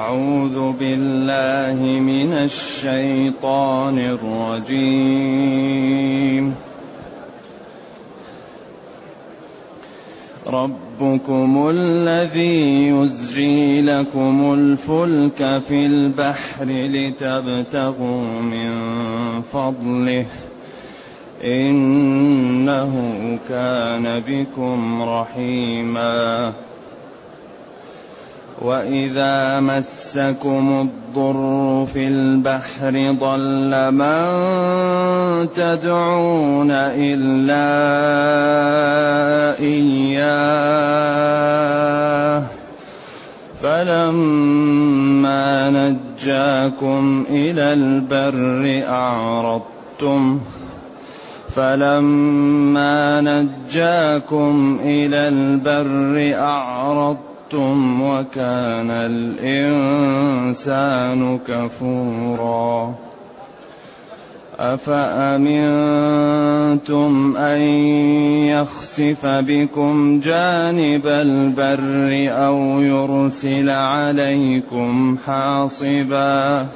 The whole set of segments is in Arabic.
أعوذ بالله من الشيطان الرجيم. ربكم الذي يزري لكم الفلك في البحر لتبتغوا من فضله. إنه كان بكم رحيماً. واذا مسكم الضر في البحر ضل من تدعون الا اياه فلما نجاكم إلى البر اعرضتم فلما نجاكم إلى البر اعرضتم أَشْرَكْتُمْ وَكَانَ الْإِنسَانُ كَفُورًا أَفَأَمِنْتُمْ أَنْ يَخْسِفَ بِكُمْ جَانِبَ الْبَرِّ أَوْ يُرْسِلَ عَلَيْكُمْ حَاصِبًا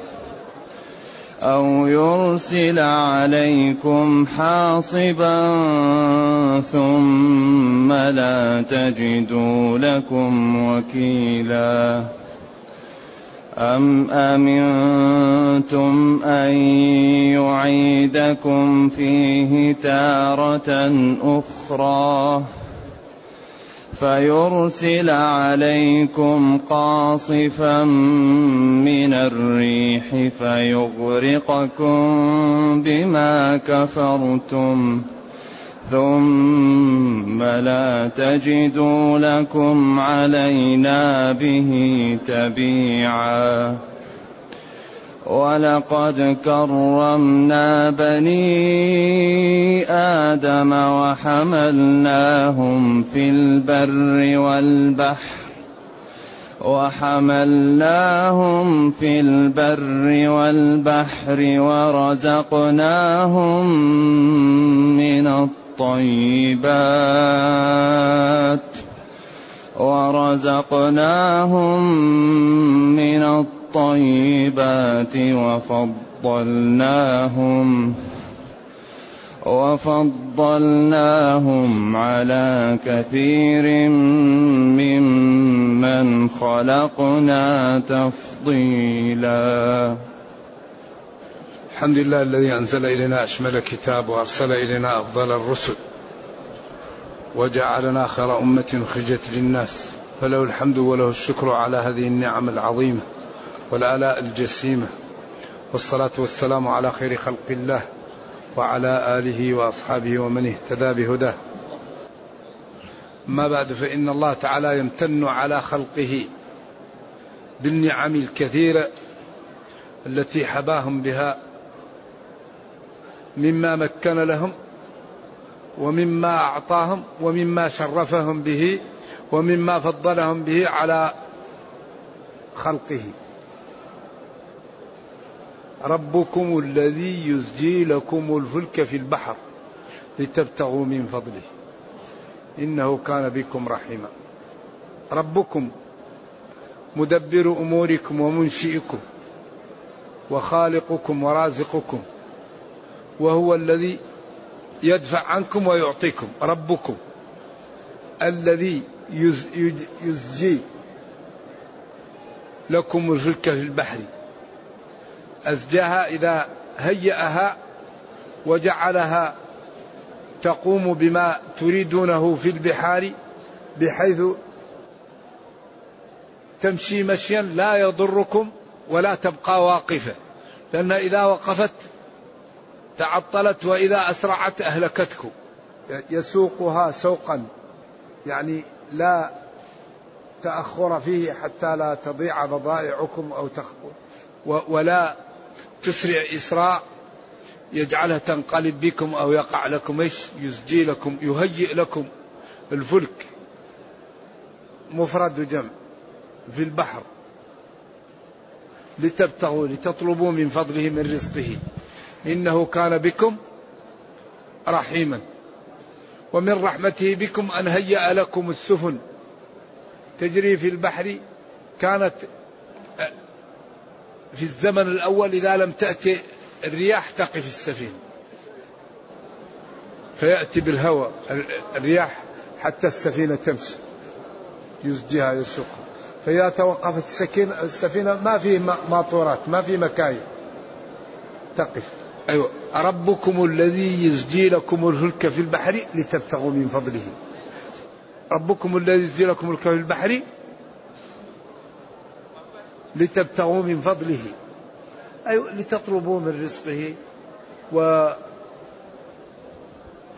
أو يرسل عليكم حاصبا ثم لا تجدوا لكم وكيلا. أم أمنتم أن يعيدكم فيه تارة أخرى؟ فيرسل عليكم قاصفا من الريح فيغرقكم بما كفرتم ثم لا تجدوا لكم علينا به تبيعا ولقد كرمنا بني آدم وحملناهم في البر والبحر وحملناهم في البر والبحر ورزقناهم من الطيبات ورزقناهم من الطيبات الطيبات وفضلناهم وفضلناهم على كثير ممن خلقنا تفضيلا. الحمد لله الذي أنزل إلينا أشمل كتاب وأرسل إلينا أفضل الرسل وجعلنا خير أمة خرجت للناس. فله الحمد وله الشكر على هذه النعم العظيمة. والآلاء الجسيمة والصلاة والسلام على خير خلق الله وعلى آله وأصحابه ومن اهتدى بهداه. ما بعد فإن الله تعالى يمتن على خلقه بالنعم الكثيرة التي حباهم بها مما مكن لهم ومما أعطاهم ومما شرفهم به ومما فضلهم به على خلقه. ربكم الذي يزجي لكم الفلك في البحر لتبتغوا من فضله. إنه كان بكم رحيما. ربكم مدبر أموركم ومنشئكم وخالقكم ورازقكم وهو الذي يدفع عنكم ويعطيكم. ربكم الذي يزجي لكم الفلك في البحر. أزجاها إذا هيأها وجعلها تقوم بما تريدونه في البحار بحيث تمشي مشيا لا يضركم ولا تبقى واقفة. لأن إذا وقفت تعطلت وإذا أسرعت أهلكتكم. يسوقها سوقا يعني لا تأخر فيه حتى لا تضيع بضائعكم أو تخ... ولا تسرع إسراء يجعلها تنقلب بكم أو يقع لكم إيش؟ يزجي لكم يهيئ لكم. الفلك مفرد جمع في البحر. لتبتغوا لتطلبوا من فضله من رزقه. إنه كان بكم رحيما. ومن رحمته بكم أن هيأ لكم السفن. تجري في البحر كانت في الزمن الأول إذا لم تأتي الرياح تقف السفينة. فيأتي بالهواء الرياح حتى السفينة تمشي. يزجيها يسوقها فإذا توقفت السكينة السفينة ما في ماطورات ما في مكاين تقف. أيوة. ربكم الذي يزجي لكم الفلك في البحر لتبتغوا من فضله. ربكم الذي يزجي لكم الفلك في البحر لتبتغوا من فضله. أيوة لتطلبوا من رزقه.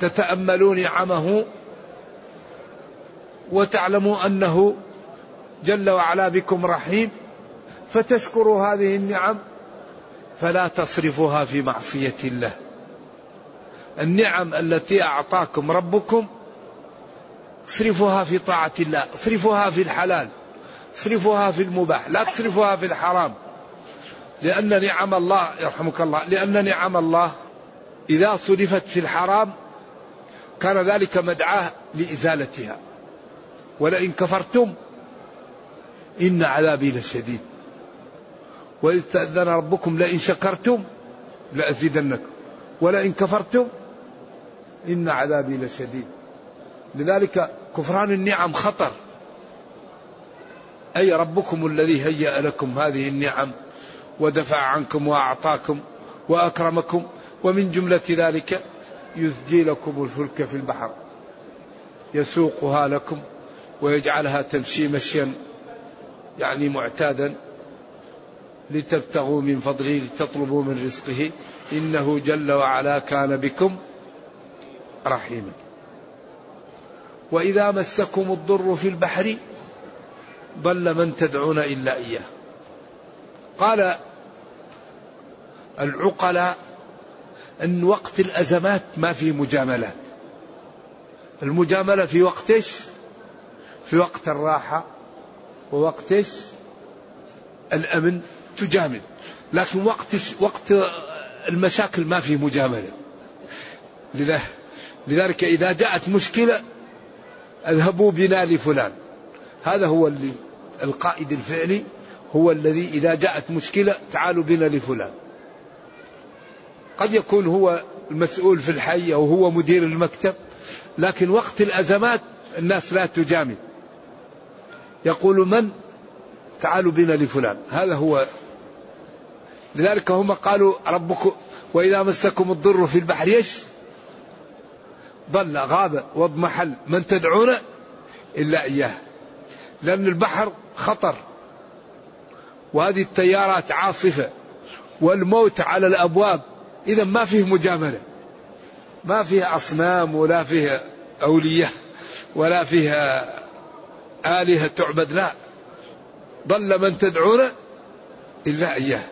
وتتأملوا نعمه. وتعلموا أنه جل وعلا بكم رحيم. فتشكروا هذه النعم. فلا تصرفوها في معصية الله. النعم التي أعطاكم ربكم اصرفوها في طاعة الله اصرفوها في الحلال. اصرفوها في المباح لا تصرفوها في الحرام. لأن نعم الله يرحمك الله لأن نعم الله إذا صرفت في الحرام كان ذلك مدعاة لإزالتها. ولئن كفرتم إن عذابي لشديد. وإذ تأذن ربكم لئن شكرتم لأزيدنكم. ولئن كفرتم إن عذابي لشديد. لذلك كفران النعم خطر. أي ربكم الذي هيأ لكم هذه النعم ودفع عنكم وأعطاكم وأكرمكم ومن جملة ذلك يزجي لكم الفلك في البحر يسوقها لكم ويجعلها تمشي مشيا يعني معتادا لتبتغوا من فضله لتطلبوا من رزقه إنه جل وعلا كان بكم رحيما وإذا مسكم الضر في البحر ضل من تدعون إلا إياه. قال العقلاء إن وقت الأزمات ما في مجاملات. المجاملة في وقت إيش؟ في وقت الراحة ووقت إيش؟ الأمن تجامل. لكن وقت وقت المشاكل ما في مجاملة. لذلك إذا جاءت مشكلة أذهبوا بنا لفلان. هذا هو اللي القائد الفعلي هو الذي إذا جاءت مشكلة تعالوا بنا لفلان. قد يكون هو المسؤول في الحي أو هو مدير المكتب لكن وقت الأزمات الناس لا تجامل. يقول من؟ تعالوا بنا لفلان. هذا هو. لذلك هم قالوا ربكم وإذا مسكم الضر في البحر يش؟ ضل غاب واضمحل من تدعون؟ إلا إياه. لأن البحر خطر. وهذه التيارات عاصفة. والموت على الأبواب. إذا ما فيه مجاملة. ما فيه أصنام ولا فيه أولياء ولا فيه آلهة تعبد. لا. ضل من تدعون إلا إياه.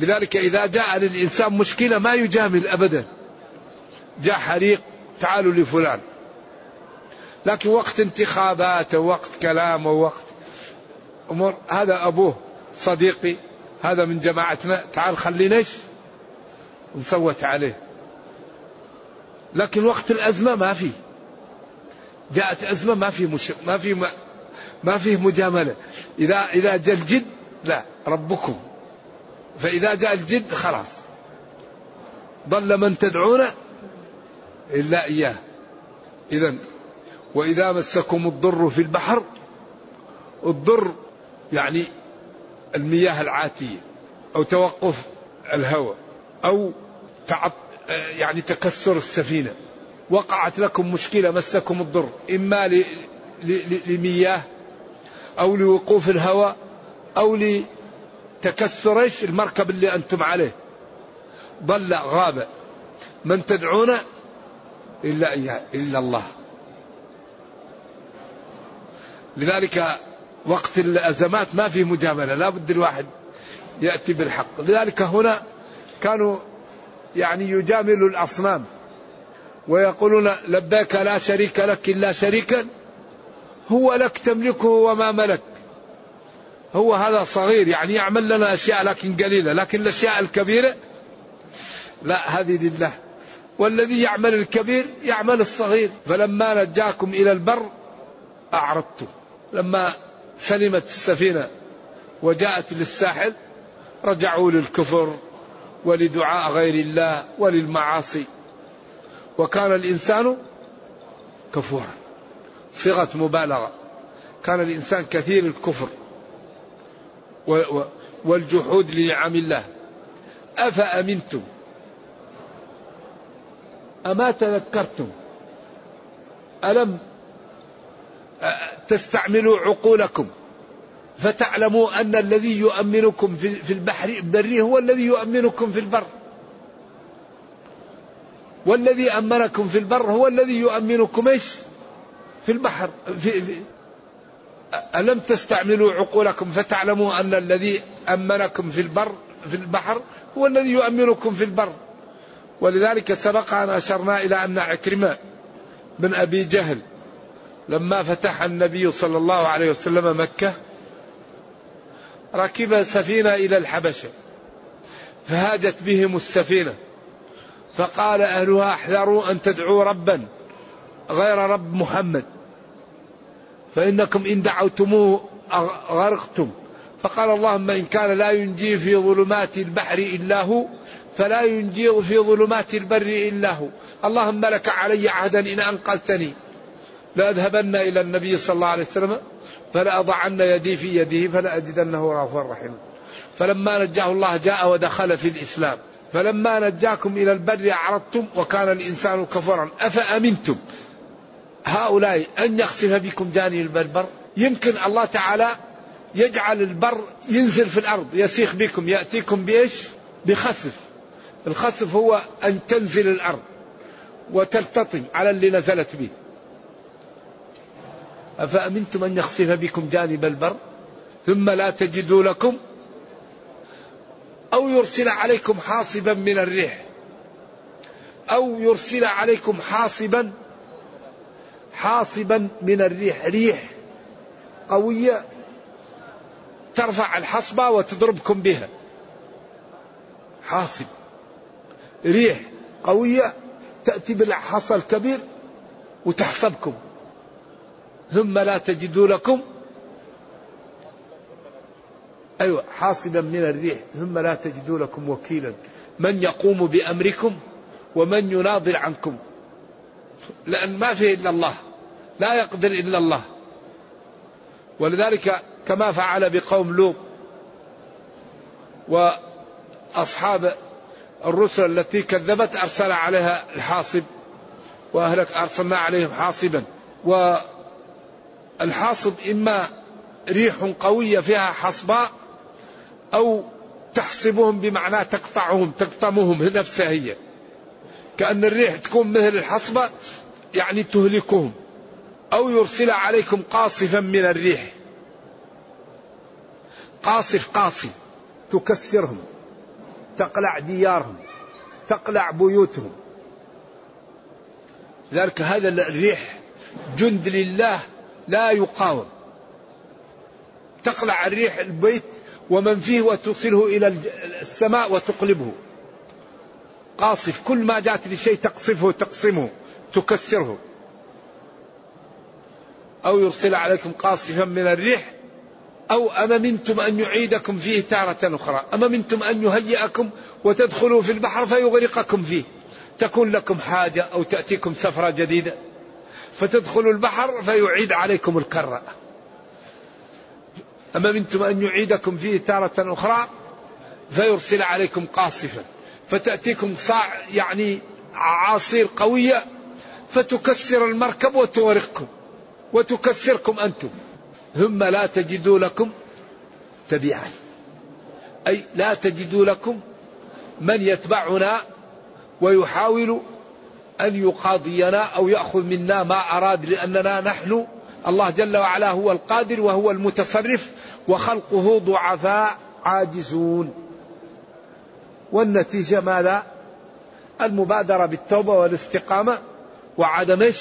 لذلك إذا جاء للإنسان مشكلة ما يجامل أبدا. جاء حريق تعالوا لفلان. لكن وقت انتخابات ووقت كلام ووقت أمور. هذا أبوه صديقي هذا من جماعتنا. تعال خلينا إيش نصوت عليه. لكن وقت الأزمة ما في. جاءت أزمة ما في مش... ما في ما, ما فيه مجاملة. إذا إذا جاء الجد لا ربكم. فإذا جاء الجد خلاص. ضل من تدعون إلا إياه. إذا وإذا مسكم الضر في البحر الضر يعني المياه العاتية أو توقف الهواء أو تعط يعني تكسر السفينة. وقعت لكم مشكلة مسكم الضر. إما لمياه أو لوقوف الهواء أو لتكسر المركب اللي أنتم عليه. ضل غاب. من تدعون إلا إياه إلا الله. لذلك وقت الأزمات ما في مجاملة لا بد الواحد يأتي بالحق. لذلك هنا كانوا يعني يجاملوا الأصنام ويقولون لبيك لا شريك لك إلا شريكا هو لك تملكه وما ملك. هو هذا صغير يعني يعمل لنا أشياء لكن قليلة لكن الأشياء الكبيرة لا هذه لله. والذي يعمل الكبير يعمل الصغير. فلما نجاكم إلى البر أعرضتم. لما سلمت السفينة وجاءت للساحل رجعوا للكفر ولدعاء غير الله وللمعاصي. وكان الإنسان كفورا صيغة مبالغة. كان الإنسان كثير الكفر والجحود لنعم الله. أفأمنتم؟ أما تذكرتم؟ ألم تستعملوا عقولكم. فتعلموا أن الذي يؤمنكم في البحر البري هو الذي يؤمنكم في البر. والذي أمنكم في البر هو الذي يؤمنكم إيش؟ في البحر. في, في ألم تستعملوا عقولكم فتعلموا أن الذي أمنكم في البر في البحر هو الذي يؤمنكم في البر. ولذلك سبق أن أشرنا إلى أن عكرمة بن أبي جهل لما فتح النبي صلى الله عليه وسلم مكة ركب سفينة إلى الحبشة فهاجت بهم السفينة فقال أهلها احذروا أن تدعوا ربا غير رب محمد فإنكم إن دعوتموه غرقتم فقال اللهم إن كان لا ينجي في ظلمات البحر إلا هو فلا ينجي في ظلمات البر إلا هو اللهم لك علي عهدا إن أنقذتني. لأذهبن إلى النبي صلى الله عليه وسلم فلأضعن يدي في يده فلأجدنه غفورا رحيما فلما نجاه الله جاء ودخل في الإسلام. فلما نجاكم إلى البر أعرضتم وكان الإنسان كفرا. أفأمنتم هؤلاء أن يخسف بكم جانب البر يمكن الله تعالى يجعل البر ينزل في الأرض يسيخ بكم يأتيكم بإيش؟ بخسف. الخسف هو أن تنزل الأرض وتلتطم على اللي نزلت به. أفأمنتم أن يخسف بكم جانب البر ثم لا تجدوا لكم أو يرسل عليكم حاصبا من الريح أو يرسل عليكم حاصبا حاصبا من الريح ريح قوية ترفع الحصبة وتضربكم بها حاصب ريح قوية تأتي بالحصى الكبير وتحصبكم ثم لا تجدوا لكم أيوة حاصبا من الريح ثم لا تجدوا لكم وكيلا. من يقوم بأمركم ومن يناضل عنكم. لأن ما فيه إلا الله لا يقدر إلا الله. ولذلك كما فعل بقوم لوط وأصحاب الرسل التي كذبت أرسل عليها الحاصب وأهلك أرسلنا عليهم حاصبا. والحاصب إما ريح قوية فيها حصباء أو تحصبهم بمعنى تقطعهم تقطمهم نفسها هي. كأن الريح تكون مثل الحصبة يعني تهلكهم. أو يرسل عليكم قاصفا من الريح. قاصف قاصي تكسرهم تقلع ديارهم تقلع بيوتهم. ذلك هذا الريح جند لله لا يقاوم. تقلع الريح البيت ومن فيه وتصله إلى السماء وتقلبه. قاصف كل ما جاءت لشيء تقصفه تقسمه تكسره. أو يرسل عليكم قاصفا من الريح أو أمنتم أن يعيدكم فيه تارة أخرى؟ أمنتم أن يهيئكم وتدخلوا في البحر فيغرقكم فيه؟ تكون لكم حاجة أو تأتيكم سفرة جديدة؟ فتدخلوا البحر فيعيد عليكم الكرة. أمنتم أن يعيدكم فيه تارة أخرى فيرسل عليكم قاصفا. فتأتيكم صاع يعني عاصير قوية فتكسر المركب وتغرقكم وتكسركم أنتم. ثم لا تجدوا لكم تبعا. أي لا تجدوا لكم من يتبعنا ويحاول أن يقاضينا أو يأخذ منا ما أراد لأننا نحن الله جل وعلا هو القادر وهو المتصرف وخلقه ضعفاء عاجزون. والنتيجة ماذا المبادرة بالتوبة والاستقامة وعدم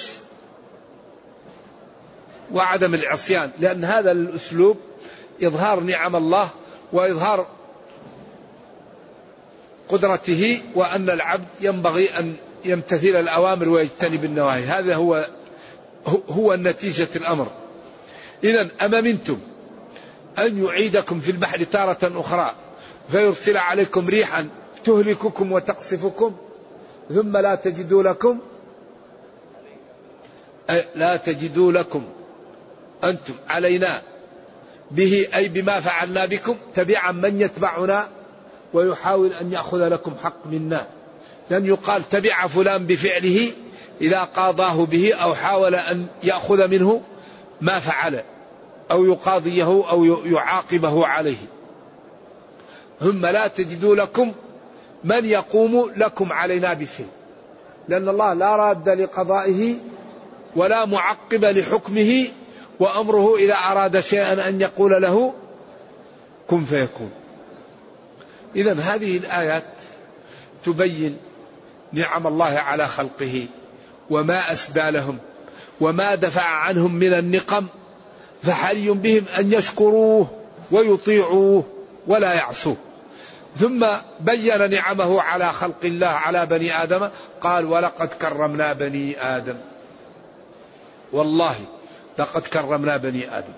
وعدم العصيان. لأن هذا الأسلوب إظهار نعم الله وإظهار قدرته وأن العبد ينبغي أن يمتثل الأوامر ويجتنب النواهي. هذا هو هو النتيجة الأمر. إذا أما منتم أن يعيدكم في البحر تارة أخرى فيرسل عليكم ريحا تهلككم وتقصفكم ثم لا تجدوا لكم لا تجدوا لكم. أنتم علينا به أي بما فعلنا بكم تبعا من يتبعنا ويحاول أن يأخذ لكم حق منا. لن يقال تبع فلان بفعله إذا قاضاه به أو حاول أن يأخذ منه ما فعل أو يقاضيه أو يعاقبه عليه. ثم لا تجدوا لكم من يقوم لكم علينا بشيء. لأن الله لا راد لقضائه ولا معقب لحكمه وأمره إذا أراد شيئا أن يقول له كن فيكون. إذا هذه الآيات تبين نعم الله على خلقه وما أسدى لهم وما دفع عنهم من النقم فحري بهم أن يشكروه ويطيعوه ولا يعصوه. ثم بين نعمه على خلق الله على بني آدم قال ولقد كرمنا بني آدم. والله لقد كرمنا بني آدم.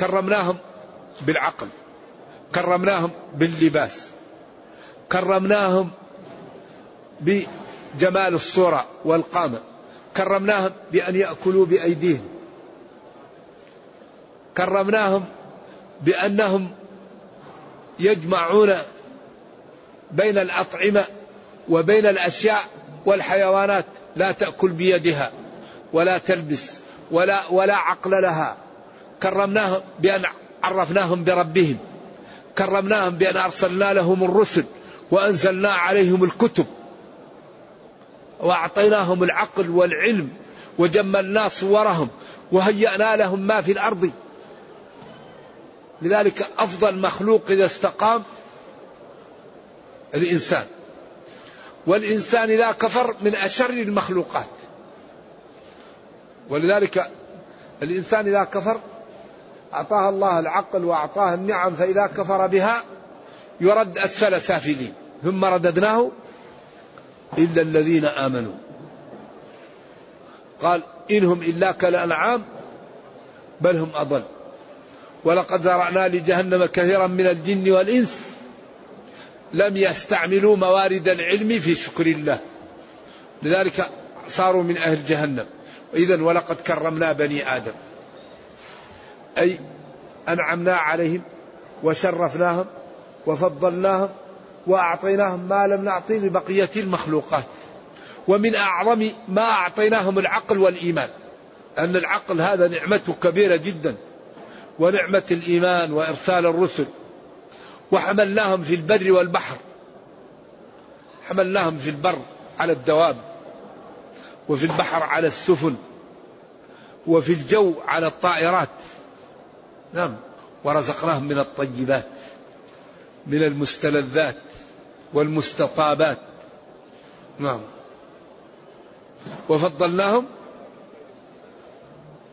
كرمناهم بالعقل كرمناهم باللباس كرمناهم بجمال الصورة والقامة. كرمناهم بأن يأكلوا بأيديهم. كرمناهم بأنهم يجمعون بين الأطعمة وبين الأشياء والحيوانات. لا تأكل بيدها ولا تلبس ولا ولا عقل لها. كرمناهم بأن عرفناهم بربهم. كرمناهم بأن أرسلنا لهم الرسل وأنزلنا عليهم الكتب. وأعطيناهم العقل والعلم وجملنا صورهم وهيأنا لهم ما في الأرض. لذلك أفضل مخلوق إذا استقام الإنسان. والإنسان إذا كفر من أشر المخلوقات. ولذلك الإنسان إذا كفر أعطاه الله العقل وأعطاه النعم فإذا كفر بها يرد أسفل سافلين ثم رددناه إلا الذين آمنوا. قال إنهم إلا كالأنعام بل هم أضل. ولقد ذرأنا لجهنم كثيرا من الجن والإنس لم يستعملوا موارد العلم في شكر الله. لذلك صاروا من أهل جهنم. إذا ولقد كرمنا بني آدم. أي أنعمنا عليهم وشرفناهم وفضلناهم وأعطيناهم ما لم نعطي لبقية المخلوقات. ومن أعظم ما أعطيناهم العقل والإيمان أن العقل هذا نعمته كبيرة جدا ونعمة الإيمان وإرسال الرسل وحملناهم في البر والبحر حملناهم في البر على الدواب وفي البحر على السفن وفي الجو على الطائرات. نعم ورزقناهم من الطيبات من المستلذات. والمستطابات نعم. وفضلناهم؟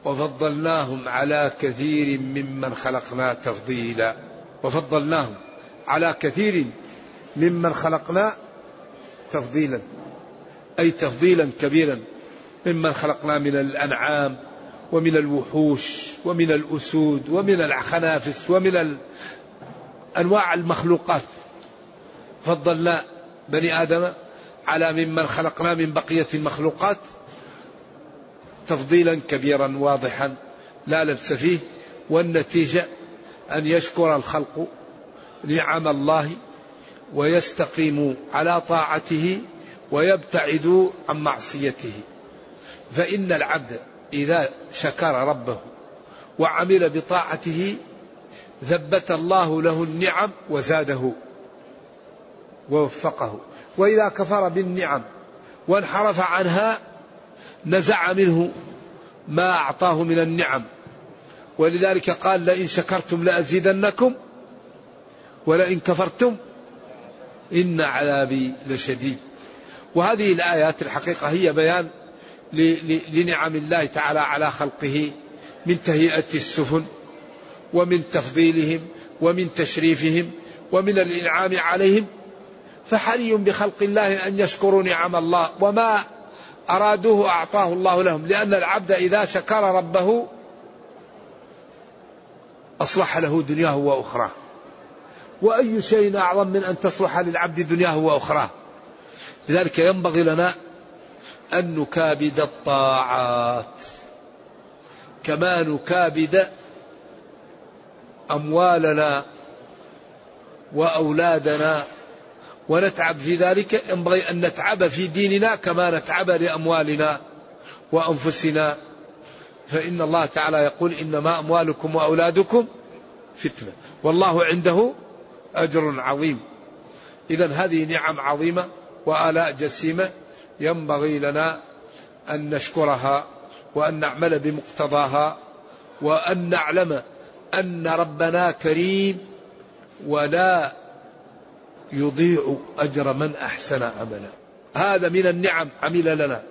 وفضلناهم على كثير ممن خلقنا تفضيلا. وفضلناهم على كثير ممن خلقنا تفضيلا. أي تفضيلا كبيرا. ممن خلقنا من الأنعام ومن الوحوش ومن الأسود ومن الخنافس ومن أنواع المخلوقات. فضلنا بني آدم على ممن خلقنا من بقية المخلوقات تفضيلا كبيرا واضحا لا لبس فيه والنتيجة أن يشكر الخلق نعم الله ويستقيموا على طاعته ويبتعدوا عن معصيته. فإن العبد إذا شكر ربه وعمل بطاعته ثبت الله له النعم وزاده. ووفقه. وإذا كفر بالنعم وانحرف عنها نزع منه ما أعطاه من النعم. ولذلك قال لئن شكرتم لأزيدنكم ولئن كفرتم إن عذابي لشديد. وهذه الآيات الحقيقة هي بيان لنعم الله تعالى على خلقه من تهيئة السفن ومن تفضيلهم ومن تشريفهم ومن الإنعام عليهم فحري بخلق الله أن يشكروا نعم الله. وما أرادوه أعطاه الله لهم لأن العبد إذا شكر ربه أصلح له دنياه وأخراه. وأي شيء أعظم من أن تصلح للعبد دنياه وأخراه. لذلك ينبغي لنا أن نكابد الطاعات كما نكابد أموالنا وأولادنا ونتعب في ذلك ينبغي أن نتعب في ديننا كما نتعب لأموالنا وأنفسنا. فإن الله تعالى يقول إنما أموالكم وأولادكم فتنة. والله عنده أجر عظيم. إذا هذه نعم عظيمة وآلاء جسيمة ينبغي لنا أن نشكرها وأن نعمل بمقتضاها وأن نعلم أن ربنا كريم ولا يضيع أجر من أحسن عملا. هذا من النعم عمل لنا.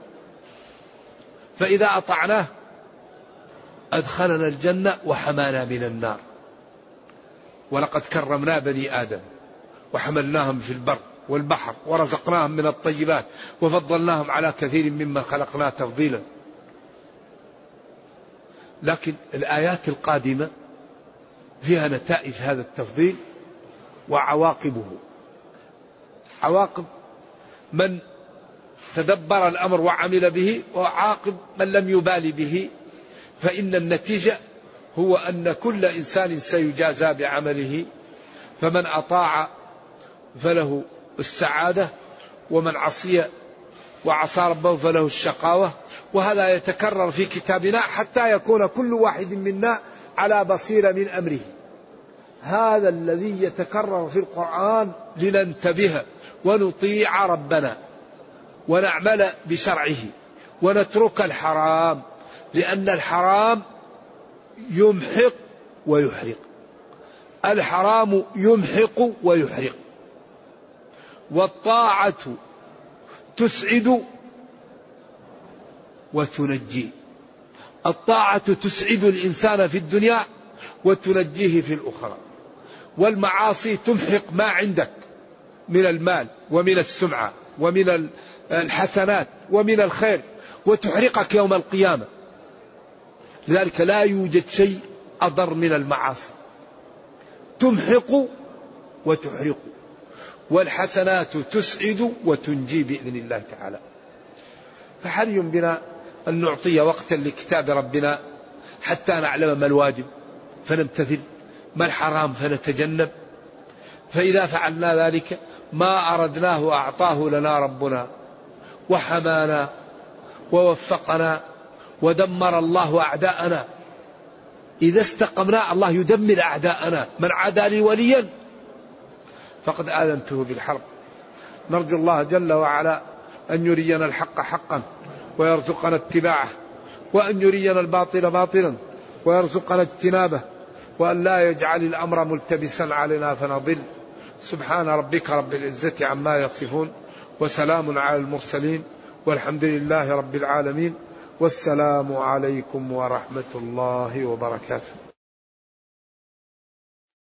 فإذا أطعناه أدخلنا الجنة وحمانا من النار. ولقد كرمنا بني آدم وحملناهم في البر والبحر ورزقناهم من الطيبات وفضلناهم على كثير ممن خلقنا تفضيلا. لكن الآيات القادمة فيها نتائج هذا التفضيل وعواقبه. عواقب من تدبر الأمر وعمل به وعاقب من لم يبال به فإن النتيجة هو أن كل إنسان سيجازى بعمله فمن أطاع فله السعادة ومن عصي وعصى ربه فله الشقاوة وهذا يتكرر في كتابنا حتى يكون كل واحد منا على بصيرة من أمره. هذا الذي يتكرر في القرآن لننتبه ونطيع ربنا ونعمل بشرعه ونترك الحرام لأن الحرام يمحق ويحرق. الحرام يمحق ويحرق. والطاعة تسعد وتنجي. الطاعة تسعد الإنسان في الدنيا وتنجيه في الأخرى. والمعاصي تمحق ما عندك من المال ومن السمعة ومن الحسنات ومن الخير وتحرقك يوم القيامة. لذلك لا يوجد شيء أضر من المعاصي. تمحق وتحرق والحسنات تسعد وتنجي بإذن الله تعالى. فحري بنا أن نعطي وقتا لكتاب ربنا حتى نعلم ما الواجب فنمتثل. ما الحرام فنتجنب؟ فإذا فعلنا ذلك ما أردناه أعطاه لنا ربنا وحمانا ووفقنا ودمر الله أعداءنا. إذا استقمنا الله يدمر أعداءنا. من عادى لي وليا فقد آذنته بالحرب. نرجو الله جل وعلا أن يرينا الحق حقا ويرزقنا اتباعه وأن يرينا الباطل باطلا ويرزقنا اجتنابه. وأن لا يجعل الأمر ملتبسا علينا فنضل. سبحان ربك رب العزة عما يصفون وسلام على المرسلين والحمد لله رب العالمين والسلام عليكم ورحمة الله وبركاته.